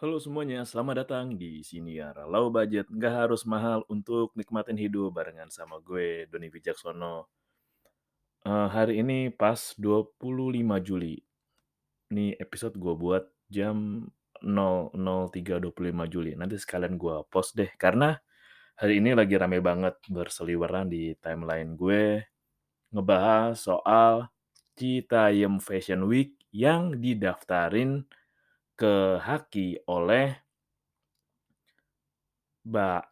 Halo semuanya, selamat datang di Siniar Low Budget. Nggak harus mahal untuk nikmatin hidup barengan sama gue, Doni Wijaksono. Uh, hari ini pas 25 Juli. Ini episode gue buat jam 003.25 Juli. Nanti sekalian gue post deh, karena hari ini lagi rame banget berseliweran di timeline gue ngebahas soal Citayam Fashion Week yang didaftarin ke Haki oleh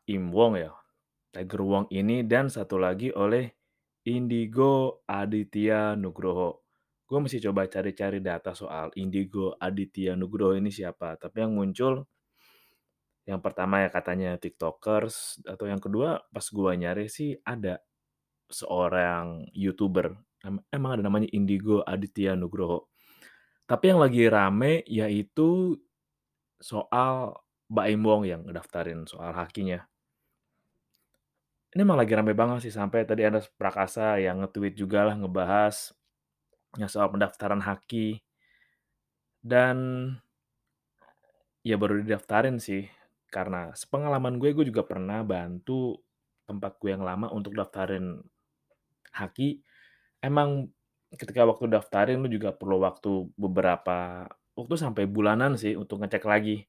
Im Wong ya. Tiger Wong ini dan satu lagi oleh Indigo Aditya Nugroho. Gue mesti coba cari-cari data soal Indigo Aditya Nugroho ini siapa. Tapi yang muncul yang pertama ya katanya TikTokers atau yang kedua pas gue nyari sih ada seorang YouTuber. Emang ada namanya Indigo Aditya Nugroho. Tapi yang lagi rame yaitu soal Baim Wong yang ngedaftarin soal hakinya. Ini emang lagi rame banget sih sampai tadi ada Prakasa yang nge-tweet juga lah ngebahas ya soal pendaftaran haki. Dan ya baru didaftarin sih karena sepengalaman gue gue juga pernah bantu tempat gue yang lama untuk daftarin haki. Emang ketika waktu daftarin lu juga perlu waktu beberapa waktu sampai bulanan sih untuk ngecek lagi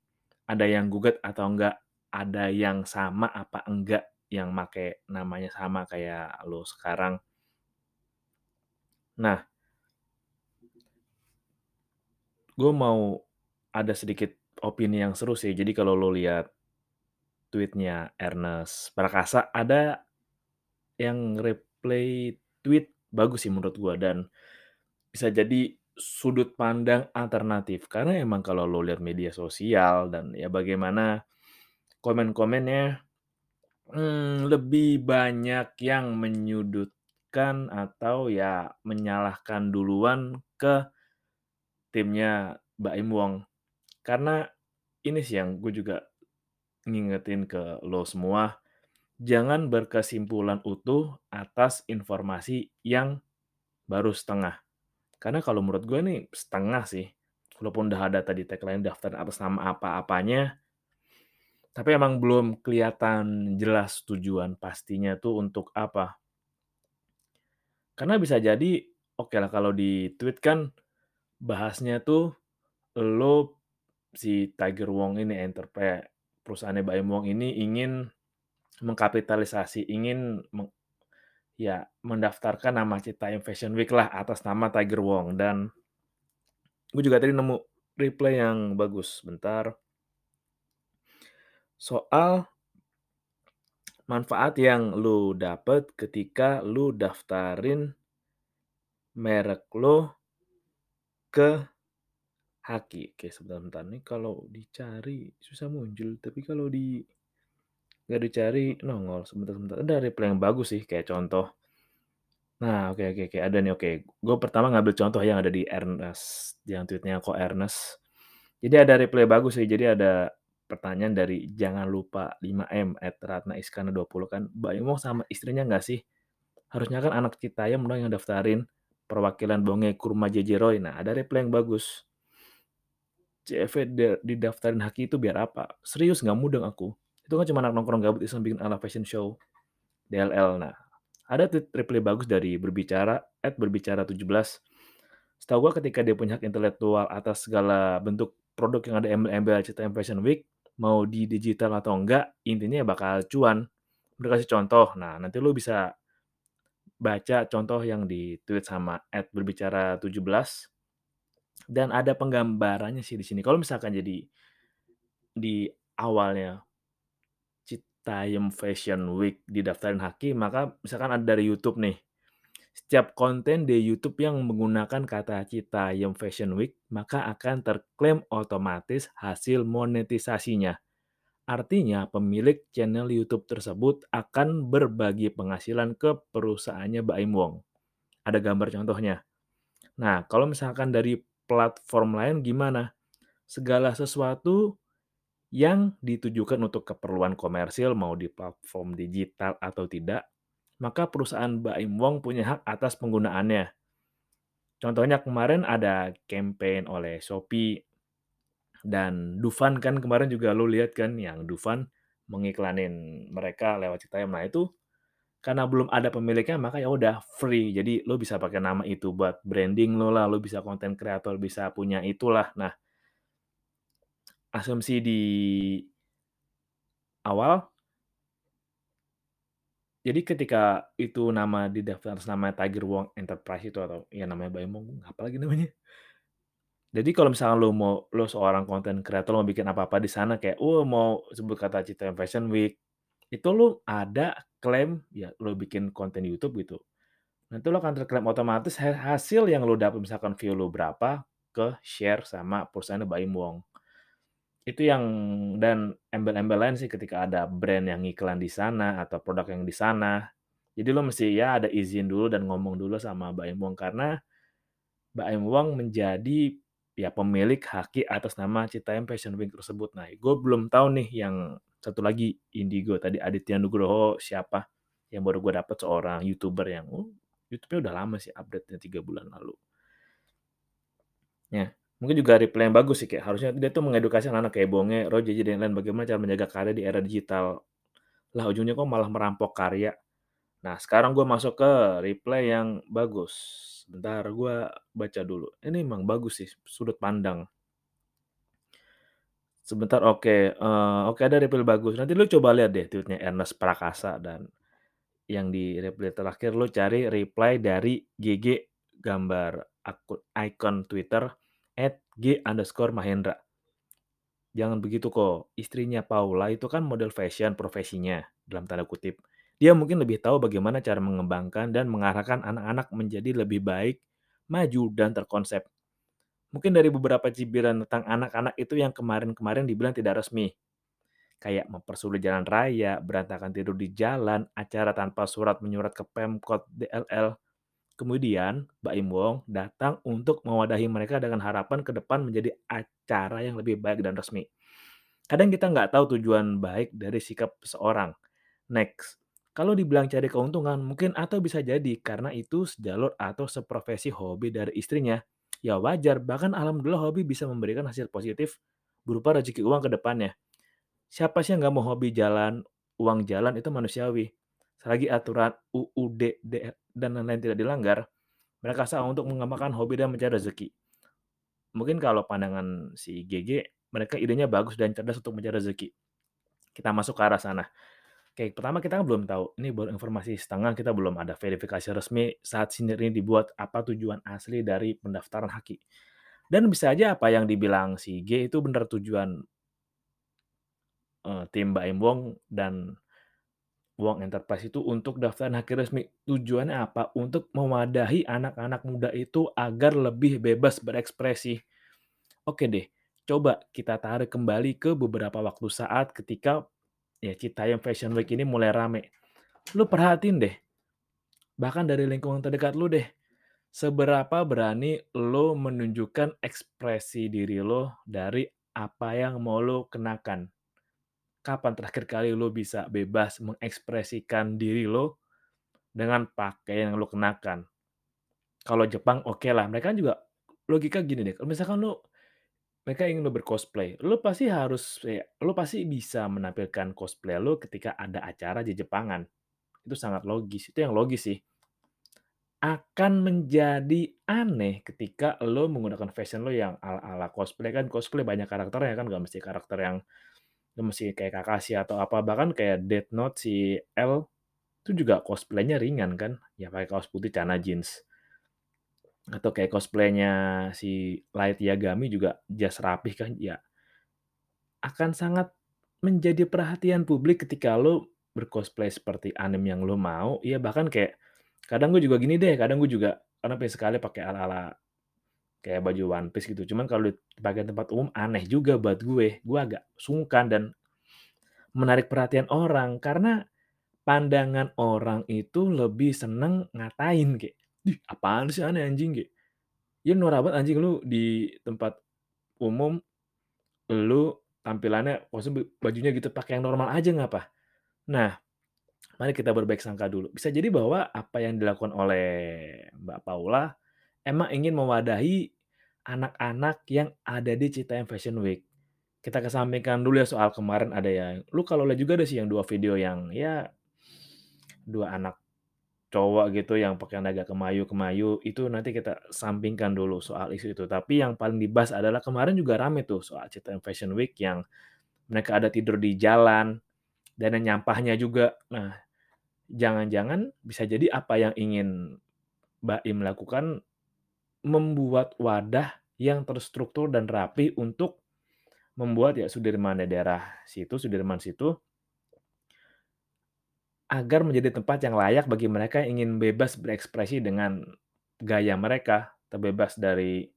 ada yang gugat atau enggak, ada yang sama apa enggak yang make namanya sama kayak lo sekarang. Nah, gue mau ada sedikit opini yang seru sih. Jadi kalau lo lihat tweetnya Ernest Prakasa, ada yang replay tweet bagus sih menurut gue dan bisa jadi sudut pandang alternatif. Karena emang kalau lo lihat media sosial dan ya bagaimana komen-komennya hmm, lebih banyak yang menyudutkan atau ya menyalahkan duluan ke timnya Mbak Im Wong. Karena ini sih yang gue juga ngingetin ke lo semua jangan berkesimpulan utuh atas informasi yang baru setengah. Karena kalau menurut gue nih setengah sih. Walaupun udah ada tadi tagline daftar atas nama apa-apanya, tapi emang belum kelihatan jelas tujuan pastinya tuh untuk apa. Karena bisa jadi, oke okay lah kalau di tweet kan bahasnya tuh lo si Tiger Wong ini enterprise perusahaannya Baim Wong ini ingin mengkapitalisasi, ingin meng, ya mendaftarkan nama Citayam Fashion Week lah atas nama Tiger Wong. Dan gue juga tadi nemu replay yang bagus bentar. Soal manfaat yang lu dapet ketika lu daftarin merek lo ke Haki. Oke, sebentar-bentar nih kalau dicari susah muncul, tapi kalau di nggak dicari nongol sebentar-sebentar. Ada reply yang bagus sih kayak contoh. Nah oke oke oke ada nih oke. Gue pertama ngambil contoh yang ada di Ernest yang tweetnya kok Ernest. Jadi ada reply bagus sih jadi ada pertanyaan dari jangan lupa 5M at Ratna Iskana 20 kan. Mbak Imo sama istrinya nggak sih? Harusnya kan anak Citayam dong yang daftarin perwakilan Bonge Kurma JJ Roy. Nah ada reply yang bagus. CV didaftarin Haki itu biar apa? Serius nggak mudeng aku itu kan cuma anak nongkrong gabut iseng bikin ala fashion show DLL. Nah, ada tweet reply bagus dari berbicara at berbicara 17. Setahu gue ketika dia punya hak intelektual atas segala bentuk produk yang ada embel-embel cerita Fashion Week, mau di digital atau enggak, intinya bakal cuan. Udah kasih contoh, nah nanti lu bisa baca contoh yang di-tweet sama @berbicara17 dan ada penggambarannya sih di sini. Kalau misalkan jadi di awalnya Citayam Fashion Week didaftarin Haki, maka misalkan ada dari YouTube nih. Setiap konten di YouTube yang menggunakan kata Citayam Fashion Week, maka akan terklaim otomatis hasil monetisasinya. Artinya, pemilik channel YouTube tersebut akan berbagi penghasilan ke perusahaannya Baim Wong. Ada gambar contohnya. Nah, kalau misalkan dari platform lain gimana? Segala sesuatu yang ditujukan untuk keperluan komersil mau di platform digital atau tidak, maka perusahaan Baim Wong punya hak atas penggunaannya. Contohnya kemarin ada campaign oleh Shopee dan Dufan kan kemarin juga lo lihat kan yang Dufan mengiklanin mereka lewat Citayam. Nah itu karena belum ada pemiliknya maka ya udah free. Jadi lo bisa pakai nama itu buat branding lo lah, lo bisa konten kreator, bisa punya itulah. Nah, asumsi di awal jadi ketika itu nama di daftar nama Tiger Wong Enterprise itu atau ya namanya Baim Wong, apa lagi namanya? Jadi kalau misalnya lo mau lo seorang konten kreator mau bikin apa-apa di sana kayak, oh mau sebut kata Citayam Fashion Week, itu lo ada klaim, ya lo bikin konten YouTube gitu. Nanti lo akan terklaim otomatis hasil yang lo dapat misalkan view lo berapa, ke-share sama perusahaan Baim Wong. Itu yang dan embel-embel lain sih ketika ada brand yang iklan di sana atau produk yang di sana. Jadi lo mesti ya ada izin dulu dan ngomong dulu sama Baim Wong karena Baim Wong menjadi ya pemilik haki atas nama Citayam Fashion Week tersebut. Nah, gue belum tahu nih yang satu lagi Indigo tadi Aditya Nugroho siapa yang baru gue dapat seorang youtuber yang oh, YouTube-nya udah lama sih update-nya tiga bulan lalu. Ya, mungkin juga reply yang bagus sih kayak harusnya dia tuh mengedukasi anak-anak kayak Bonge, Roger dan lain bagaimana cara menjaga karya di era digital. Lah ujungnya kok malah merampok karya. Nah, sekarang gue masuk ke reply yang bagus. Bentar, gue baca dulu. Ini emang bagus sih, sudut pandang. Sebentar, oke. Uh, oke, ada reply bagus. Nanti lu coba lihat deh tweetnya Ernest Prakasa dan yang di reply terakhir lu cari reply dari GG gambar akun icon Twitter at G underscore Mahendra. Jangan begitu kok. Istrinya Paula itu kan model fashion profesinya, dalam tanda kutip. Dia mungkin lebih tahu bagaimana cara mengembangkan dan mengarahkan anak-anak menjadi lebih baik, maju, dan terkonsep. Mungkin dari beberapa cibiran tentang anak-anak itu yang kemarin-kemarin dibilang tidak resmi. Kayak mempersulit jalan raya, berantakan tidur di jalan, acara tanpa surat menyurat ke Pemkot DLL. Kemudian, Mbak Wong datang untuk mewadahi mereka dengan harapan ke depan menjadi acara yang lebih baik dan resmi. Kadang kita nggak tahu tujuan baik dari sikap seseorang. Next, kalau dibilang cari keuntungan, mungkin atau bisa jadi karena itu sejalur atau seprofesi hobi dari istrinya. Ya wajar, bahkan alhamdulillah hobi bisa memberikan hasil positif berupa rezeki uang ke depannya. Siapa sih yang nggak mau hobi jalan, uang jalan itu manusiawi. Selagi aturan UUD dan lain-lain tidak dilanggar, mereka sah untuk mengembangkan hobi dan mencari rezeki. Mungkin kalau pandangan si GG, mereka idenya bagus dan cerdas untuk mencari rezeki. Kita masuk ke arah sana. Oke, pertama kita belum tahu, ini baru informasi setengah, kita belum ada verifikasi resmi saat sinir ini dibuat, apa tujuan asli dari pendaftaran haki. Dan bisa aja apa yang dibilang si G itu benar tujuan uh, tim Mbak Wong dan Wong Enterprise itu untuk daftaran haki resmi. Tujuannya apa? Untuk memadahi anak-anak muda itu agar lebih bebas berekspresi. Oke deh, coba kita tarik kembali ke beberapa waktu saat ketika ya Citayam Fashion Week ini mulai rame. Lu perhatiin deh, bahkan dari lingkungan terdekat lu deh, seberapa berani lo menunjukkan ekspresi diri lo dari apa yang mau lo kenakan. Kapan terakhir kali lo bisa bebas mengekspresikan diri lo dengan pakaian yang lo kenakan? Kalau Jepang oke okay lah, mereka juga logika gini deh, kalau misalkan lo mereka ingin lo bercosplay, lo pasti harus ya, lo pasti bisa menampilkan cosplay lo ketika ada acara di Jepangan. Itu sangat logis, itu yang logis sih. Akan menjadi aneh ketika lo menggunakan fashion lo yang ala-ala cosplay kan cosplay banyak karakternya kan gak mesti karakter yang Lu mesti kayak Kakashi atau apa, bahkan kayak Death Note si L itu juga cosplay-nya ringan kan, ya pakai kaos putih, celana jeans. Atau kayak cosplay-nya si Light Yagami juga jas rapih kan, ya akan sangat menjadi perhatian publik ketika lu bercosplay seperti anime yang lu mau, ya bahkan kayak kadang gue juga gini deh, kadang gue juga kadang pengen sekali pakai ala-ala kayak baju One Piece gitu, cuman kalau di bagian tempat umum aneh juga buat gue, gue agak sungkan dan menarik perhatian orang, karena pandangan orang itu lebih seneng ngatain kayak, "Ih, apaan sih aneh anjing," kayak, "Ya norak banget anjing lu di tempat umum, lu tampilannya maksudnya bajunya gitu, pakai yang normal aja ngapa?" Nah, mari kita berbaik sangka dulu. Bisa jadi bahwa apa yang dilakukan oleh Mbak Paula emang ingin mewadahi anak-anak yang ada di Citayam Fashion Week. Kita kesampingkan dulu ya soal kemarin ada yang lu kalau lihat juga ada sih yang 2 video yang ya 2 anak cowok gitu yang pakaian agak kemayu-kemayu, itu nanti kita sampingkan dulu soal isu itu. Tapi yang paling dibahas adalah kemarin juga rame tuh soal Citayam Fashion Week yang mereka ada tidur di jalan, dan yang nyampahnya juga. Nah, jangan-jangan bisa jadi apa yang ingin Mbak Im lakukan, membuat wadah yang terstruktur dan rapi untuk membuat ya Sudirman daerah situ, Sudirman situ agar menjadi tempat yang layak bagi mereka yang ingin bebas berekspresi dengan gaya mereka, terbebas dari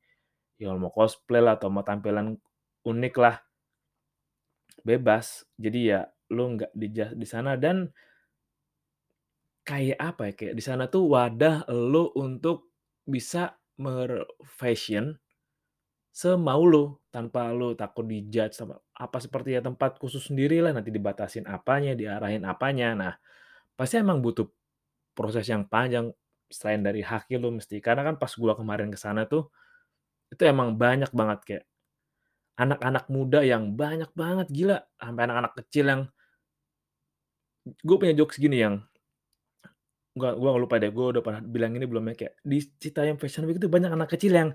ya mau cosplay lah atau mau tampilan unik lah. Bebas. Jadi ya lu nggak dija di sana dan kayak apa ya, kayak di sana tuh wadah lu untuk bisa mer-fashion semau lu, tanpa lu takut di-judge sama apa seperti ya tempat khusus sendirilah, nanti dibatasin apanya, diarahin apanya. Nah, pasti emang butuh proses yang panjang selain dari haki lu mesti karena kan pas gua kemarin ke sana tuh, itu emang banyak banget kayak anak-anak muda yang banyak banget, gila, sampai anak-anak kecil yang gue punya jokes gini yang gua gua lupa deh, gua udah pernah bilang ini belum ya, kayak di Citayam Fashion Week itu banyak anak kecil yang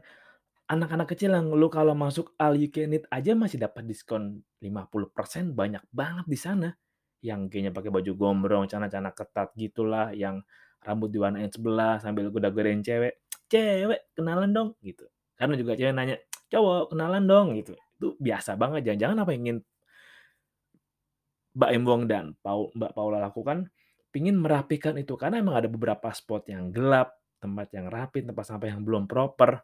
anak-anak kecil yang lu kalau masuk all you can eat aja masih dapat diskon 50%, banyak banget di sana. Yang kayaknya pakai baju gombrong, celana-celana ketat gitulah, yang rambut diwarnain sebelah sambil goda-godain cewek, "Cewek, kenalan dong," gitu. Karena juga cewek nanya, "Cowok, kenalan dong," gitu. Itu biasa banget, jangan-jangan apa yang ingin Mbak Im Wong dan Pau Mbak Paula lakukan, pingin merapikan itu, karena emang ada beberapa spot yang gelap, tempat yang rapi, tempat sampah yang belum proper,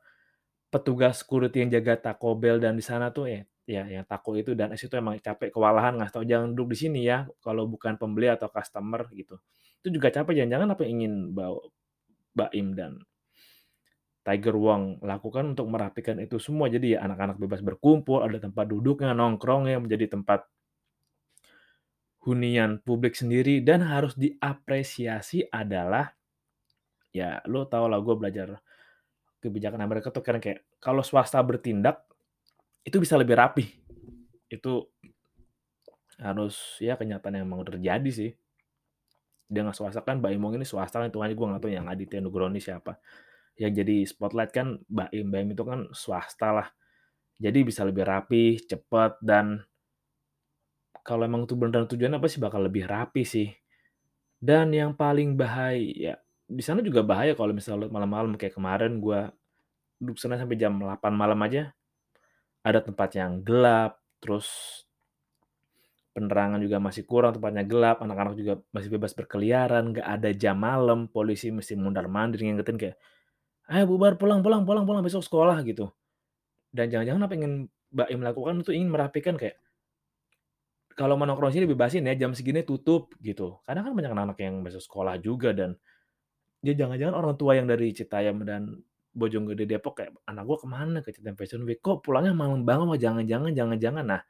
petugas security yang jaga Taco Bell dan di sana tuh ya ya yang taco itu dan es itu emang capek kewalahan ngasih tahu, "Jangan duduk di sini ya, kalau bukan pembeli atau customer," gitu. Itu juga capek, jangan-jangan apa yang ingin baw Mbak Im dan Tiger Wong lakukan untuk merapikan itu semua. Jadi ya anak-anak bebas berkumpul, ada tempat duduknya, nongkrongnya, menjadi tempat hunian publik sendiri dan harus diapresiasi adalah ya lu tahulah gue belajar kebijakan Amerika tuh karena kayak kalau swasta bertindak itu bisa lebih rapi. Itu harus ya kenyataan yang emang terjadi sih. Dengan swasta kan Mbak Im Wong ini swasta kan hitungannya gue nggak tahu yang Aditya Nugroho ini siapa. Yang jadi spotlight kan Mbak Im itu kan swasta lah. Jadi bisa lebih rapi, cepat dan kalau emang itu beneran tujuannya pasti bakal lebih rapi sih. Dan yang paling bahaya di sana juga bahaya kalau misalnya malam-malam kayak kemarin gua duduk sana sampai jam 8 malam aja, ada tempat yang gelap, terus penerangan juga masih kurang, tempatnya gelap, anak-anak juga masih bebas berkeliaran, nggak ada jam malam, polisi mesti mondar-mandir ngingetin kayak, "Ayo bubar, pulang pulang pulang pulang, besok sekolah," gitu. Dan jangan-jangan apa yang ingin Mbak Im lakukan itu ingin merapikan kayak kalau mau nongkrong sini bebasin ya, jam segini tutup, gitu. Karena kan banyak anak-anak yang besok sekolah juga dan ya jangan-jangan orang tua yang dari Citayam dan Bojonggede, Depok kayak, "Anak gua ke mana ke Citayam Fashion Week? Kok pulangnya malam banget? Wah jangan-jangan jangan-jangan." Nah,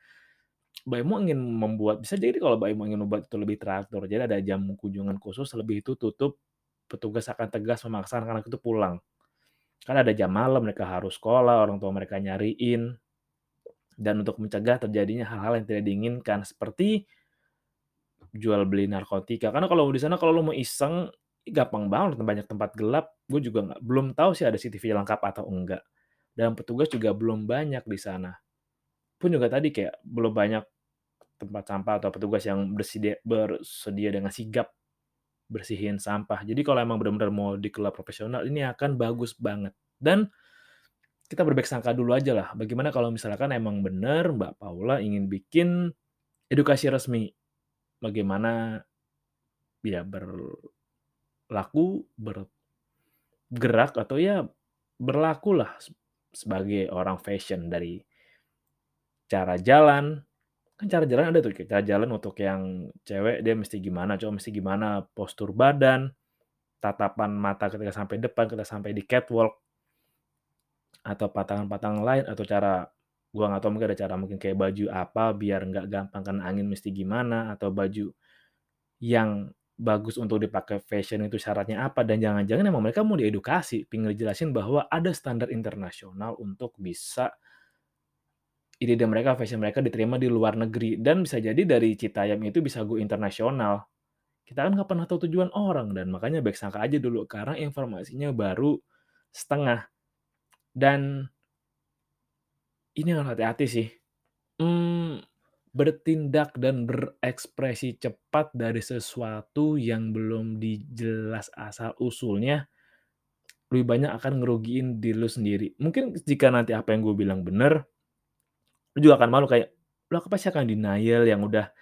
Mbak Im ingin membuat bisa jadi kalau Mbak Im ingin membuat itu lebih teratur, jadi ada jam kunjungan khusus, lebih itu tutup, petugas akan tegas memaksa anak-anak itu pulang. Karena ada jam malam, mereka harus sekolah, orang tua mereka nyariin. Dan untuk mencegah terjadinya hal-hal yang tidak diinginkan, seperti jual beli narkotika. Karena kalau di sana kalau lu mau iseng, gampang banget banyak tempat gelap, gue juga nggak belum tahu sih ada CCTV lengkap atau enggak. Dan petugas juga belum banyak di sana. Pun juga tadi kayak belum banyak tempat sampah atau petugas yang bersedia bersedia dengan sigap bersihin sampah. Jadi kalau emang benar-benar mau dikelola profesional, ini akan bagus banget. Dan kita berbaik sangka dulu aja lah. Bagaimana kalau misalkan emang benar Mbak Paula ingin bikin edukasi resmi, bagaimana ya berlaku, bergerak atau ya berlakulah sebagai orang fashion dari cara jalan, kan cara jalan ada tuh, cara jalan untuk yang cewek dia mesti gimana, cowok mesti gimana, postur badan, tatapan mata ketika sampai depan, ketika sampai di catwalk, atau patangan-patangan lain, atau cara gua nggak tahu mungkin ada cara mungkin kayak baju apa biar nggak gampang kena angin mesti gimana, atau baju yang bagus untuk dipakai fashion itu syaratnya apa, dan jangan-jangan emang mereka mau diedukasi, pengen dijelasin bahwa ada standar internasional untuk bisa ide-ide mereka, fashion mereka diterima di luar negeri. Dan bisa jadi dari Citayam itu bisa go internasional. Kita kan nggak pernah tahu tujuan orang, dan makanya baik sangka aja dulu, karena informasinya baru setengah. Dan ini harus hati-hati sih. Mmm, bertindak dan berekspresi cepat dari sesuatu yang belum dijelas asal-usulnya, lebih banyak akan ngerugiin diri lu sendiri. Mungkin jika nanti apa yang gue bilang bener, lu juga akan malu kayak, lu pasti akan denial yang udah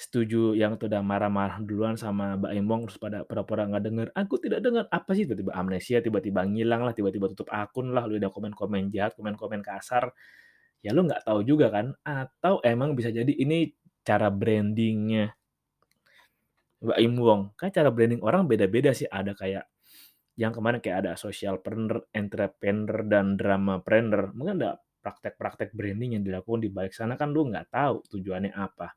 setuju, yang udah marah-marah duluan sama Mbak Embong, terus pada pura-pura nggak denger, "Aku tidak dengar." Apa sih tiba-tiba amnesia, tiba-tiba ngilang lah, tiba-tiba tutup akun lah, lu udah komen-komen jahat, komen-komen kasar, ya lu nggak tahu juga kan. Atau emang bisa jadi ini cara branding-nya Mbak Im Wong. Kan cara branding orang beda-beda sih, ada kayak yang kemarin kayak ada socialpreneur, entrepreneur, dan dramapreneur. Mungkin ada praktek-praktek branding yang dilakukan di balik sana kan lu nggak tahu tujuannya apa.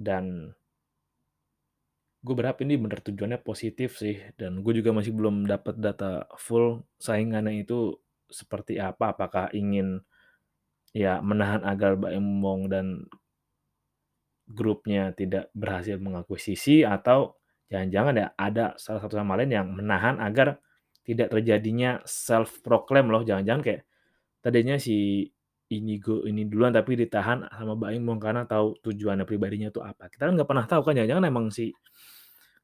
Dan gue berharap ini bener tujuannya positif sih, dan gue juga masih belum dapat data full saingannya itu seperti apa, apakah ingin ya menahan agar Wong dan grupnya tidak berhasil mengakuisisi atau jangan-jangan ya ada salah satu sama lain yang menahan agar tidak terjadinya self proclaim loh, jangan-jangan kayak tadinya si Inigo ini duluan tapi ditahan sama Mbak Im Wong karena tahu tujuannya pribadinya itu apa. Kita kan nggak pernah tahu kan, jangan-jangan emang si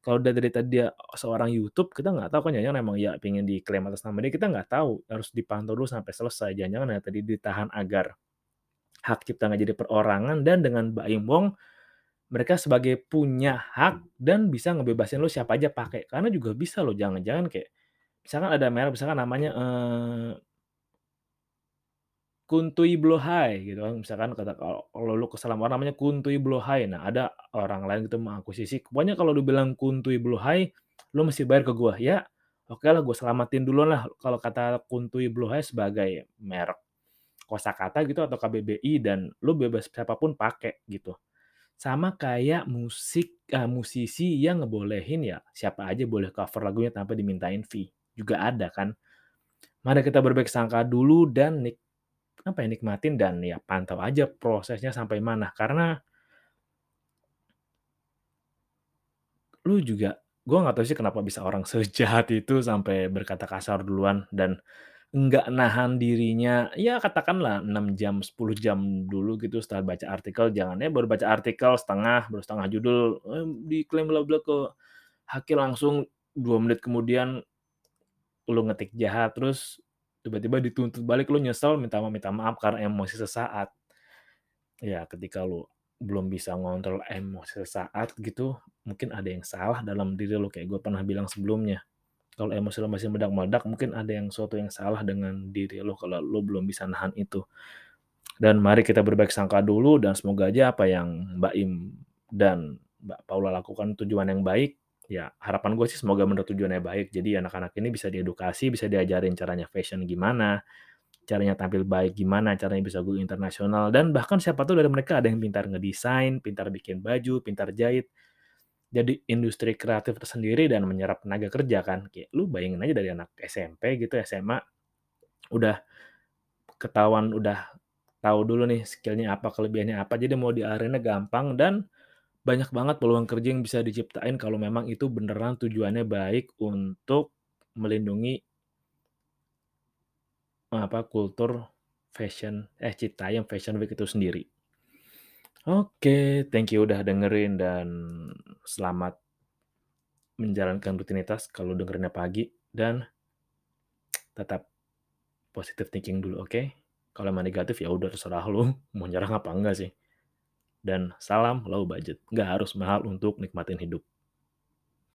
kalau dari tadi dia seorang YouTube, kita nggak tahu kan jangan-jangan emang ya pengen diklaim atas nama dia, kita nggak tahu, harus dipantau dulu sampai selesai. Jangan-jangan ya tadi ditahan agar hak cipta nggak jadi perorangan dan dengan Mbak Im Wong, mereka sebagai punya hak dan bisa ngebebasin lu siapa aja pakai. Karena juga bisa loh, jangan-jangan kayak misalkan ada merek misalkan namanya, eee Kuntui Blohai gitu kan, misalkan kata kalau lu kesel sama orang namanya Kuntui Blohai, nah ada orang lain gitu mengakuisisi, "Pokoknya kalau lu bilang Kuntui Blohai, lu mesti bayar ke gua." Ya, oke lah gue selamatin duluan lah kalau kata Kuntui Blohai sebagai merek kosakata gitu atau KBBI dan lu bebas siapa pun pakai gitu. Sama kayak musik eee, musisi yang ngebolehin ya siapa aja boleh cover lagunya tanpa dimintain fee, juga ada kan. Mari kita berbaik sangka dulu dan nik apa ya, nikmatin dan ya pantau aja prosesnya sampai mana, karena lu juga gue nggak tahu sih kenapa bisa orang sejahat itu sampai berkata kasar duluan dan nggak nahan dirinya, ya katakanlah 6 jam, 10 jam dulu gitu setelah baca artikel, jangan ya baru baca artikel setengah, baru setengah judul, eee, diklaim bla bla ke langsung 2 menit kemudian lu ngetik jahat, terus tiba-tiba dituntut balik, lu nyesel minta maaf minta maaf karena emosi sesaat. Ya ketika lu belum bisa ngontrol emosi sesaat gitu, mungkin ada yang salah dalam diri lu, kayak gue pernah bilang sebelumnya. Kalau emosi lu masih meledak-meledak, mungkin ada yang suatu yang salah dengan diri lu kalau lu belum bisa nahan itu. Dan mari kita berbaik sangka dulu dan semoga aja apa yang Mbak Im dan Mbak Paula lakukan tujuan yang baik, ya harapan gue sih semoga bener tujuannya baik. Jadi anak-anak ini bisa diedukasi, bisa diajarin caranya fashion gimana, caranya tampil baik gimana, caranya bisa go internasional, dan bahkan siapa tahu dari mereka ada yang pintar ngedesain, pintar bikin baju, pintar jahit. Jadi industri kreatif tersendiri dan menyerap tenaga kerja kan. Kayak lu bayangin aja dari anak SMP gitu, SMA, udah ketahuan, udah tahu dulu nih skill-nya apa, kelebihannya apa, jadi mau diarahinnya gampang dan banyak banget peluang kerja yang bisa diciptain kalau memang itu beneran tujuannya baik untuk melindungi apa, kultur fashion eh, Citayam Fashion Week itu sendiri. Oke, thank you udah dengerin dan selamat menjalankan rutinitas kalau dengerinnya pagi dan tetap positive thinking dulu, oke? Kalau emang negatif ya udah terserah lu mau nyerang apa enggak sih. Dan salam low budget, nggak harus mahal untuk nikmatin hidup.